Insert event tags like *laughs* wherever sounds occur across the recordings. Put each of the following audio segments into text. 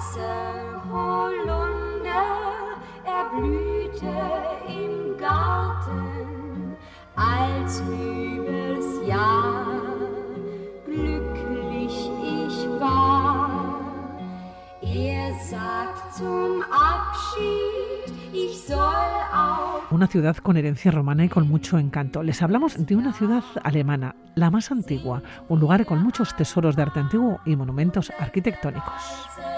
weiße Holunder erblühte im Garten als übles Jahr. Glücklich ich war. Er sagt zum Abschied, ich soll auch. Una ciudad con herencia romana y con mucho encanto. Les hablamos de una ciudad alemana, la más antigua, un lugar con muchos tesoros de arte antiguo y monumentos arquitectónicos.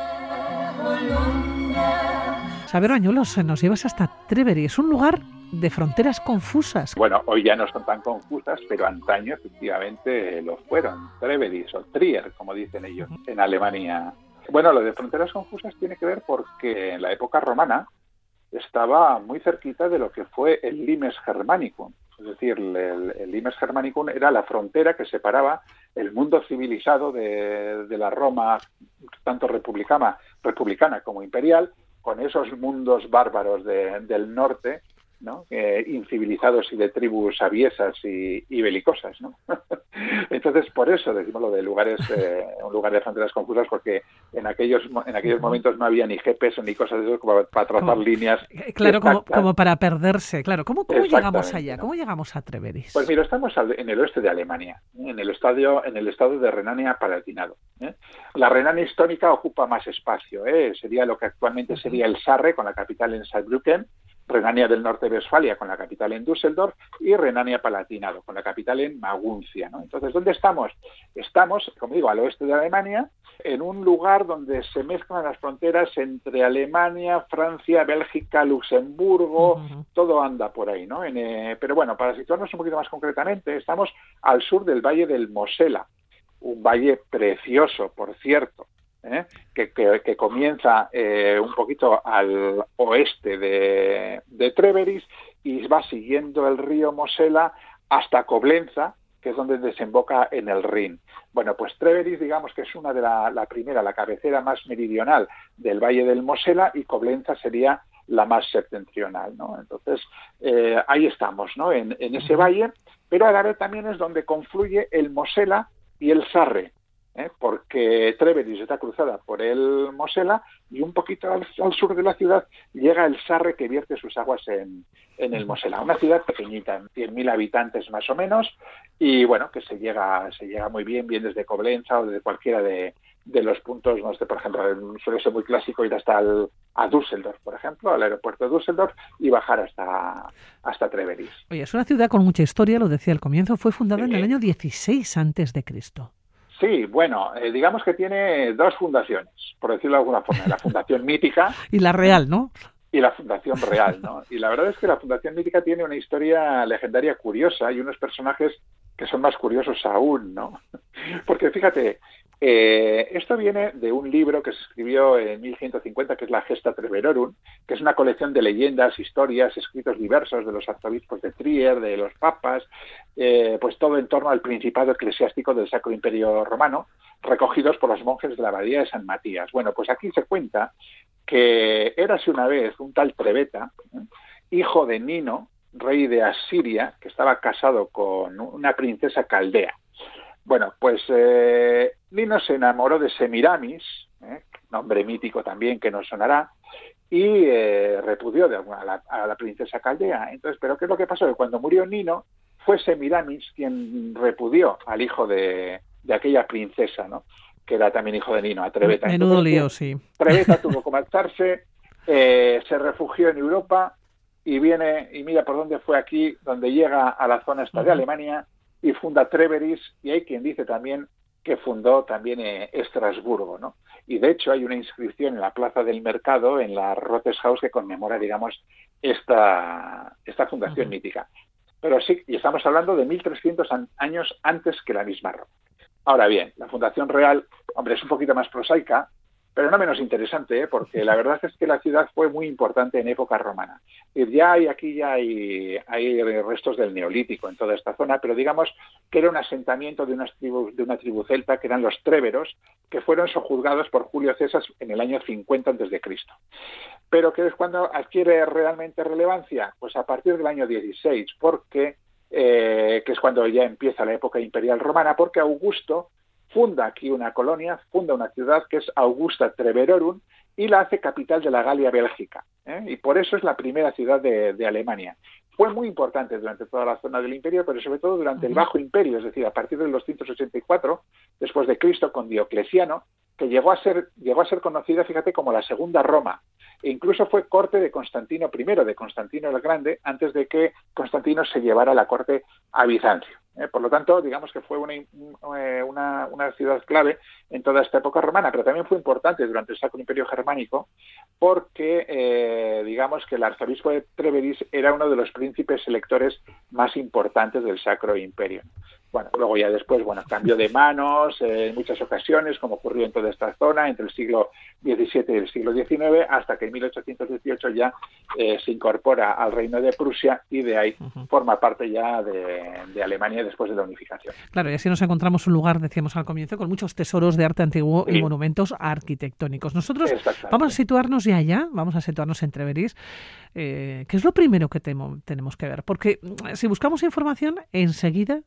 Saber Bañuelos, nos llevas hasta Treveri, es un lugar de fronteras confusas. Bueno, hoy ya no son tan confusas, pero antaño efectivamente lo fueron. Treveris o Trier, como dicen ellos, en Alemania. Bueno, lo de fronteras confusas tiene que ver porque en la época romana estaba muy cerquita de lo que fue el Limes Germanicum. Es decir, el, el Limes Germanicum era la frontera que separaba el mundo civilizado de, de la Roma, tanto republicana, republicana como imperial, con esos mundos bárbaros de, del norte, ¿no? Eh, incivilizados y de tribus aviesas y, y belicosas. ¿no? *laughs* Entonces, por eso decimos lo de lugares, eh, un lugar de fronteras confusas, porque en aquellos en aquellos momentos no había ni GPS ni cosas de eso como para trazar Como- líneas. Eh, Claro, como, como para perderse. Claro, ¿cómo, cómo llegamos allá? ¿Cómo llegamos a Treveris? Pues mira, estamos en el oeste de Alemania, ¿eh? en el estadio, en el estado de Renania-Palatinado. ¿eh? La Renania histórica ocupa más espacio, ¿eh? sería lo que actualmente sería el Sarre, con la capital en Saarbrücken, Renania del Norte de Westfalia, con la capital en Düsseldorf, y Renania-Palatinado, con la capital en Maguncia. ¿no? Entonces, ¿dónde estamos? Estamos, como digo, al oeste de Alemania, en un lugar donde se mezclan las fronteras entre Alemania, Francia, Bélgica, Luxemburgo, todo anda por ahí, ¿no? En, eh, pero bueno, para situarnos un poquito más concretamente, estamos al sur del valle del Mosela, un valle precioso, por cierto, ¿eh? que, que- que comienza eh, un poquito al oeste de, de Treveris y va siguiendo el río Mosela hasta Coblenza, que es donde desemboca en el Rin. Bueno, pues Treveris, digamos que es una de la, la primera, la cabecera más meridional del valle del Mosela y Coblenza sería la más septentrional, ¿no? Entonces, eh, ahí estamos, ¿no? En, en ese valle, pero a la vez también es donde confluye el Mosela y el Sarre, ¿eh? porque Treveris está cruzada por el Mosela y un poquito al, al sur de la ciudad llega el Sarre que vierte sus aguas en, en el Mosela. Una ciudad pequeñita, 100.000 habitantes más o menos, y bueno, que se llega, se llega muy bien, bien desde Coblenza o desde cualquiera de, de los puntos, no sé, por ejemplo, suele ser muy clásico ir hasta el, a Düsseldorf, por ejemplo, al aeropuerto de Düsseldorf y bajar hasta, hasta Treveris. Oye, es una ciudad con mucha historia, lo decía al comienzo, fue fundada en el año 16 antes de Cristo. Sí, bueno, eh, digamos que tiene dos fundaciones, por decirlo de alguna forma, la fundación mítica *laughs* Y la real, ¿no? y la fundación real, ¿no? Y la verdad es que la fundación mítica tiene una historia legendaria curiosa y unos personajes que son más curiosos aún, ¿no? *laughs* Porque fíjate, eh, esto viene de un libro que se escribió en 1150, que es la Gesta Treverorum, que es una colección de leyendas, historias, escritos diversos de los arzobispos de Trier, de los papas, eh, pues todo en torno al principado eclesiástico del Sacro Imperio Romano, recogidos por los monjes de la abadía de San Matías. Bueno, pues aquí se cuenta que érase una vez un tal Treveta, hijo de Nino, rey de Asiria, que estaba casado con una princesa caldea. Bueno, pues eh, Nino se enamoró de Semiramis, ¿eh? nombre mítico también que nos sonará, y eh, repudió de, a, la, a, la, princesa caldea. Entonces, ¿pero qué es lo que pasó? Que cuando murió Nino, fue Semiramis quien repudió al hijo de, de aquella princesa, ¿no? que era también hijo de Nino, a Treveta. Menudo Entonces, lío, sí. Treveta *laughs* tuvo que marcharse, eh, se refugió en Europa y viene, y mira por dónde fue aquí, donde llega a la zona esta de. Alemania y funda Treveris, y hay quien dice también que fundó también eh, Estrasburgo, ¿no? Y de hecho hay una inscripción en la Plaza del Mercado, en la Roteshaus, que conmemora, digamos, esta, esta fundación uh -huh. mítica. Pero sí, y estamos hablando de 1300 años antes que la misma Roma. Ahora bien, la Fundación Real, hombre, es un poquito más prosaica, pero no menos interesante, ¿eh? porque la verdad es que la ciudad fue muy importante en época romana. Ya hay aquí ya hay, hay, restos del neolítico en toda esta zona, pero digamos que era un asentamiento de, unas tribus, de una tribu celta que eran los tréveros, que fueron sojuzgados por Julio César en el año 50 a.C. Pero que es cuando adquiere realmente relevancia, pues a partir del año 16, porque eh, que es cuando ya empieza la época imperial romana, porque Augusto funda aquí una colonia, funda una ciudad que es Augusta Treverorum y la hace capital de la Galia Bélgica. ¿eh? Y por eso es la primera ciudad de, Alemania. Fue muy importante durante toda la zona del imperio, pero sobre todo durante el Bajo Imperio, es decir, a partir del 284 después de Cristo con Diocleciano, que llegó a ser llegó a ser conocida, fíjate, como la Segunda Roma. E incluso fue corte de Constantino I, de Constantino el Grande, antes de que Constantino se llevara la corte a Bizancio. ¿Eh? Por lo tanto, digamos que fue eh, una, una, ciudad clave en toda esta época romana, pero también fue importante durante el Sacro Imperio Germánico porque, eh, digamos que el arzobispo de Treveris era uno de los príncipes electores más importantes del Sacro Imperio. Bueno, luego ya después, bueno, cambio de manos en muchas ocasiones, como ocurrió en toda esta zona entre el siglo XVII y el siglo XIX, hasta que en 1818 ya se incorpora al reino de Prusia y de ahí forma parte ya de Alemania después de la unificación. Claro, y así nos encontramos un lugar, decíamos al comienzo, con muchos tesoros de arte antiguo y monumentos arquitectónicos. Nosotros vamos a situarnos ya allá, vamos a situarnos en Treveris, eh, que es lo primero que tenemos que ver, porque mm, si buscamos información, enseguida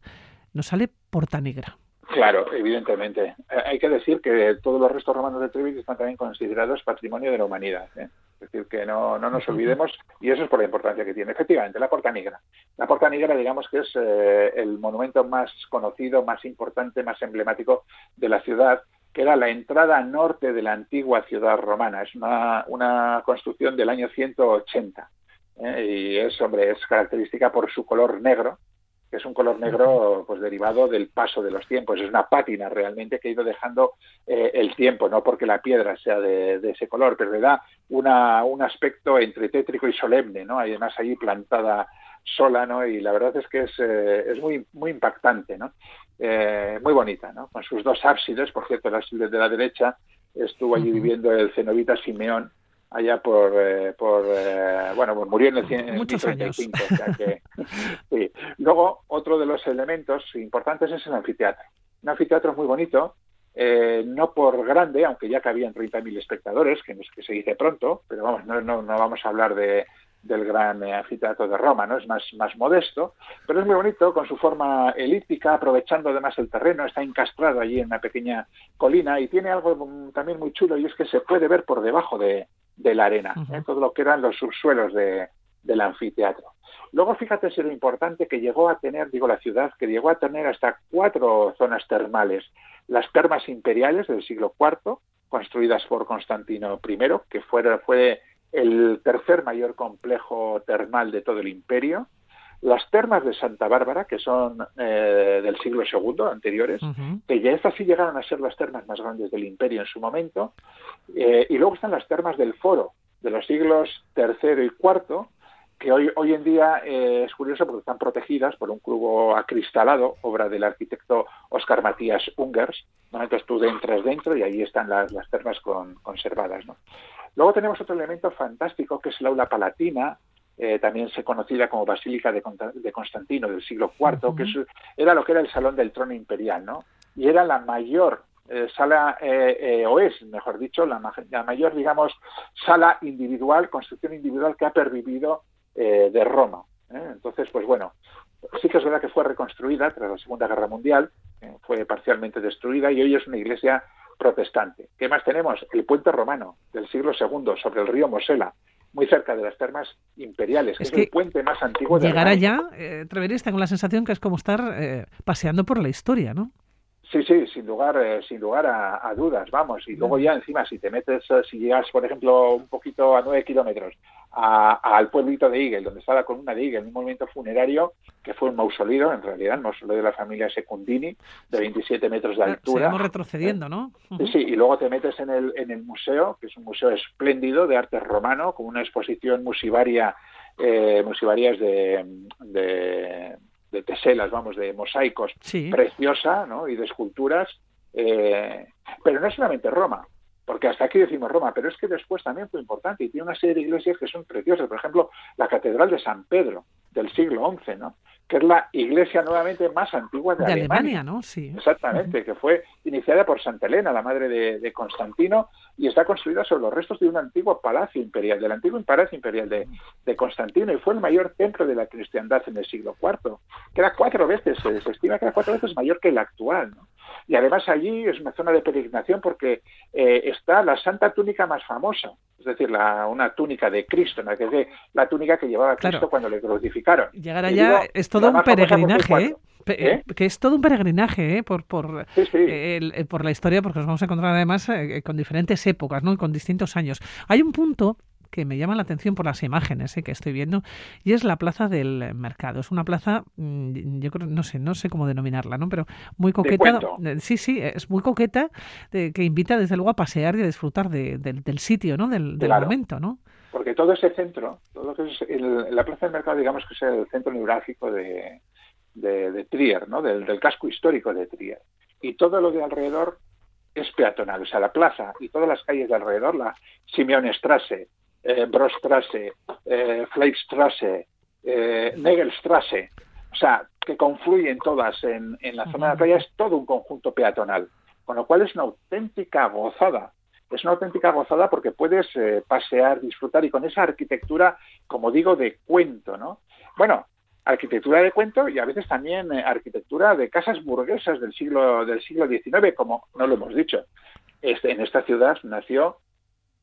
nos sale Porta Negra. Claro, evidentemente. Eh, hay que decir que todos los restos romanos de Treviso están también considerados patrimonio de la humanidad. ¿eh? Es decir, que no, no nos olvidemos, y eso es por la importancia que tiene. Efectivamente, la Porta Negra. La Porta Negra, digamos que es eh, el monumento más conocido, más importante, más emblemático de la ciudad, que era la entrada norte de la antigua ciudad romana. Es una, una construcción del año 180. Y es, hombre, es característica por su color negro, que es un color negro pues derivado del paso de los tiempos. Es una pátina realmente que ha ido dejando eh, el tiempo, no porque la piedra sea de, ese color, pero le da una, un aspecto entre tétrico y solemne, ¿no? Además allí plantada sola, ¿no? Y la verdad es que es, eh, es muy, muy impactante, ¿no? Eh, muy bonita, ¿no? Con sus dos ábsides, por cierto, el ábside de la derecha estuvo allí viviendo el cenovita Simeón, allá por, eh, por eh, bueno, pues murió en el, 135. *laughs* sí. Luego, otro de los elementos importantes es el anfiteatro. Un anfiteatro muy bonito, eh, no por grande, aunque ya cabían 30.000 espectadores, que, que se dice pronto, pero vamos, no, no, no vamos a hablar de, del gran anfiteatro de Roma, ¿no? Es más, más modesto, pero es muy bonito con su forma elíptica, aprovechando además el terreno, está encastrado allí en una pequeña colina y tiene algo también muy chulo y es que se puede ver por debajo de, de la arena, ¿eh? todo lo que eran los subsuelos de, del anfiteatro. Luego fíjate si lo importante que llegó a tener, digo la ciudad, que llegó a tener hasta cuatro zonas termales. Las termas imperiales del siglo IV, construidas por Constantino I, que fue, fue el tercer mayor complejo termal de todo el imperio. Las termas de Santa Bárbara, que son eh, del siglo II, anteriores, que ya estas sí llegaron a ser las termas más grandes del imperio en su momento. Eh, y luego están las termas del Foro, de los siglos III y IV, que hoy, hoy en día eh, es curioso porque están protegidas por un cubo acristalado, obra del arquitecto Oscar Matías Ungers. Entonces tú entras dentro y ahí están las, las termas conservadas. ¿no? Luego tenemos otro elemento fantástico que es el aula palatina, eh, también se conocida como Basílica de, Constantino del siglo IV, que era lo que era el Salón del Trono Imperial, ¿no? Y era la mayor eh, sala, eh, o es, mejor dicho, la, mayor, digamos, sala individual, construcción individual que ha pervivido de Roma. Entonces, pues bueno, sí que es verdad que fue reconstruida tras la Segunda Guerra Mundial, fue parcialmente destruida y hoy es una iglesia protestante. ¿Qué más tenemos? El puente romano del siglo II sobre el río Mosela, muy cerca de las termas imperiales, que es, el puente más antiguo de Llegar allá, eh, tengo la sensación que es como estar eh, paseando por la historia, ¿no? Sí, sí, sin lugar, eh, sin lugar a, dudas, vamos. Y luego ya encima, si te metes, eh, si llegas, por ejemplo, un poquito a nueve kilómetros al pueblito de Igel, donde está la columna de Igel, un movimiento funerario que fue un mausoleo, en realidad, el mausoleo de la familia Secundini, de 27 metros de altura. Seguimos retrocediendo, ¿no? Sí, y luego te metes en el, en el museo, que es un museo espléndido de arte romano, con una exposición musivaria, eh, musivarias de de teselas, vamos, de mosaicos, preciosa, ¿no? Y de esculturas. Eh, pero no es solamente Roma, porque hasta aquí decimos Roma, pero es que después también fue importante y tiene una serie de iglesias que son preciosas. Por ejemplo, la Catedral de San Pedro del siglo XI, ¿no? Que es la iglesia nuevamente más antigua de, Alemania. ¿no? Sí. Exactamente, que fue iniciada por Santa Elena, la madre de, Constantino, y está construida sobre los restos de un antiguo palacio imperial, del antiguo palacio imperial de, Constantino, y fue el mayor templo de la cristiandad en el siglo IV, que era cuatro veces, se, estima que era cuatro veces mayor que el actual. ¿no? Y además allí es una zona de peregrinación porque eh, está la santa túnica más famosa, es decir, la, una túnica de Cristo, ¿no? que es la túnica que llevaba Cristo cuando le crucificaron. Llegar allá es todo un peregrinaje, ¿eh? ¿Eh? que es todo un peregrinaje ¿eh? por, por, por la historia, porque nos vamos a encontrar además con diferentes épocas ¿no? y con distintos años. Hay un punto que me llama la atención por las imágenes ¿eh? que estoy viendo y es la plaza del mercado. Es una plaza, mm, yo creo, no sé, no sé cómo denominarla, ¿no? Pero muy coqueta. Sí, sí, es muy coqueta, que invita desde luego a pasear y a disfrutar del sitio, ¿no? Del, momento, ¿no? Porque todo ese centro, todo es la plaza del mercado, digamos que es el centro neurálgico de, de, Trier, ¿no? Del, del casco histórico de Trier. Y todo lo de alrededor es peatonal, o sea, la plaza y todas las calles de alrededor, la Simeonestrasse, eh, Brostrasse, eh, eh, Negelstrasse, o sea, que confluyen todas en, la zona de la playa, es todo un conjunto peatonal, con lo cual es una auténtica gozada. Es una auténtica gozada porque puedes eh, pasear, disfrutar y con esa arquitectura, como digo, de cuento, ¿no? Bueno, arquitectura de cuento y a veces también arquitectura de casas burguesas del siglo del siglo XIX, como no lo hemos dicho. Este, en esta ciudad nació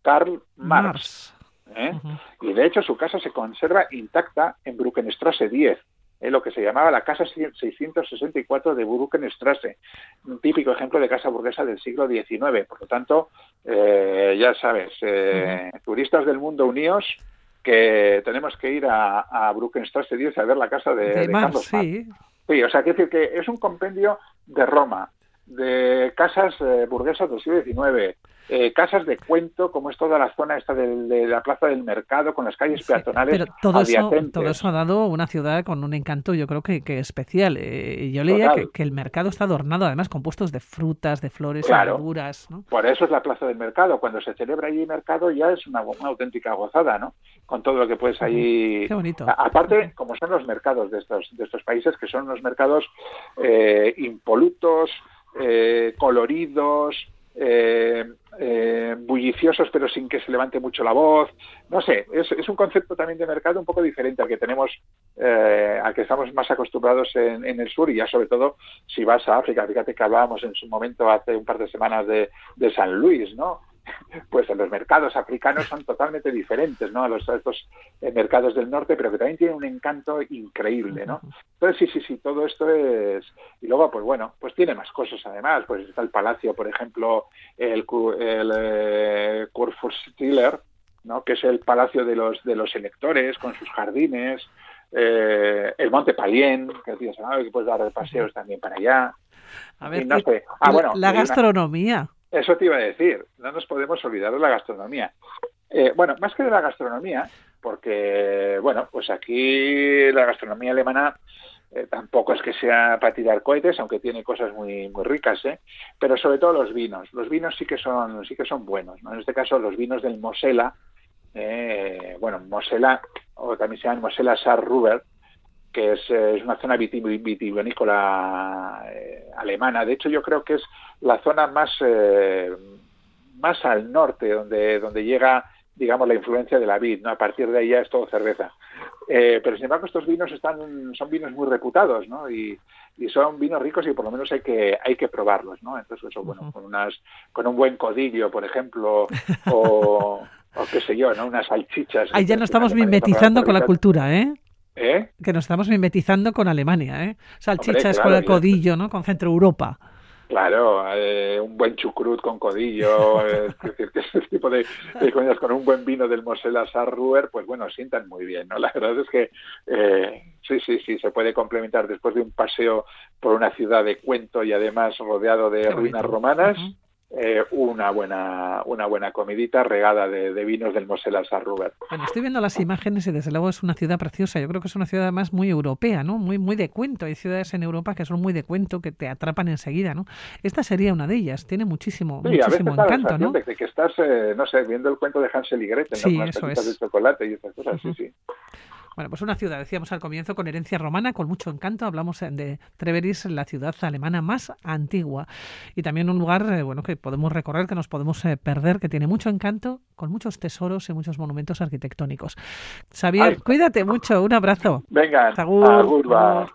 Karl Marx. ¿Eh? Y de hecho su casa se conserva intacta en Bruckenstrasse 10, en ¿eh? lo que se llamaba la casa 664 de Bruckenstrasse, un típico ejemplo de casa burguesa del siglo XIX. Por lo tanto, eh, ya sabes, turistas del mundo unidos que tenemos que ir a, a Bruckenstrasse 10 a ver la casa de, Carlos sí. Sí, o sea, quiero decir que es un compendio de Roma, de casas burguesas del siglo XIX, eh, casas de cuento, como es toda la zona esta de, la plaza del mercado, con las calles peatonales. Pero todo eso, todo eso ha dado una ciudad con un encanto, yo creo que, que especial. Eh, yo leía que, el mercado está adornado además con puestos de frutas, de flores, verduras. Por eso es la plaza del mercado. Cuando se celebra allí mercado ya es una, auténtica gozada, ¿no? Con todo lo que puedes ahí. Qué bonito. aparte, como son los mercados de estos, de estos países, que son unos mercados eh, impolutos, coloridos, eh, eh, bulliciosos pero sin que se levante mucho la voz. No sé, es, un concepto también de mercado un poco diferente al que tenemos, eh, al que estamos más acostumbrados en, en, el sur y ya sobre todo si vas a África. Fíjate que hablábamos en su momento hace un par de semanas de, de San Luis, ¿no? Pues en los mercados africanos son totalmente diferentes ¿no? a los estos eh, mercados del norte, pero que también tienen un encanto increíble, ¿no? Entonces sí, sí, sí, todo esto es y luego pues bueno, pues tiene más cosas además, pues está el palacio, por ejemplo, el, el eh, ¿no? que es el palacio de los de los electores con sus jardines, eh, el Monte Palien, que, que puedes dar paseos también para allá. A ver, ah, bueno, la gastronomía. Eso te iba a decir, no nos podemos olvidar de la gastronomía. Eh, bueno, más que de la gastronomía, porque, bueno, pues aquí la gastronomía alemana eh, tampoco es que sea para tirar cohetes, aunque tiene cosas muy muy ricas, ¿eh? Pero sobre todo los vinos. Los vinos sí que son sí que son buenos. ¿no? En este caso, los vinos del Mosela, eh, bueno, Mosela, o también se llama Mosela Saarruber, que es, una zona vitivinícola alemana. De hecho, yo creo que es la zona más, eh, más al norte, donde, donde llega, digamos, la influencia de la vid, ¿no? A partir de ahí ya es todo cerveza. Eh, pero sin embargo estos vinos están, son vinos muy reputados, ¿no? Y, y, son vinos ricos y por lo menos hay que, hay que probarlos, ¿no? Entonces eso, bueno, con unas, con un buen codillo, por ejemplo, *laughs* o, o qué sé yo, ¿no? Unas salchichas. Ahí ya nos estamos mimetizando con la cultura, ¿eh? ¿Eh? Que nos estamos mimetizando con Alemania, ¿eh? Salchichas con el codillo, ¿no? Con Centro Europa. Claro, eh, un buen chucrut con codillo, *laughs* es decir, que ese tipo de, de con un buen vino del Mosela Sarruer, pues bueno, sientan muy bien, ¿no? La verdad es que eh, sí, sí, sí, se puede complementar después de un paseo por una ciudad de cuento y además rodeado de ruinas romanas. Eh, una buena una buena comidita regada de, vinos del Mosela Sarruber. Bueno, estoy viendo las imágenes y desde luego es una ciudad preciosa. Yo creo que es una ciudad además muy europea, ¿no? Muy muy de cuento. Hay ciudades en Europa que son muy de cuento, que te atrapan enseguida, ¿no? Esta sería una de ellas. Tiene muchísimo, muchísimo encanto, ¿no? De que estás, eh, no sé, viendo el cuento de Hansel y Gretel, sí, ¿no? eso es. de chocolate y esas cosas, sí, sí. Bueno, pues una ciudad, decíamos al comienzo, con herencia romana, con mucho encanto. Hablamos de Treveris, la ciudad alemana más antigua. Y también un lugar, eh, bueno, que podemos recorrer, que nos podemos eh, perder, que tiene mucho encanto, con muchos tesoros y muchos monumentos arquitectónicos. Xavier, cuídate mucho. Un abrazo. Venga, agur,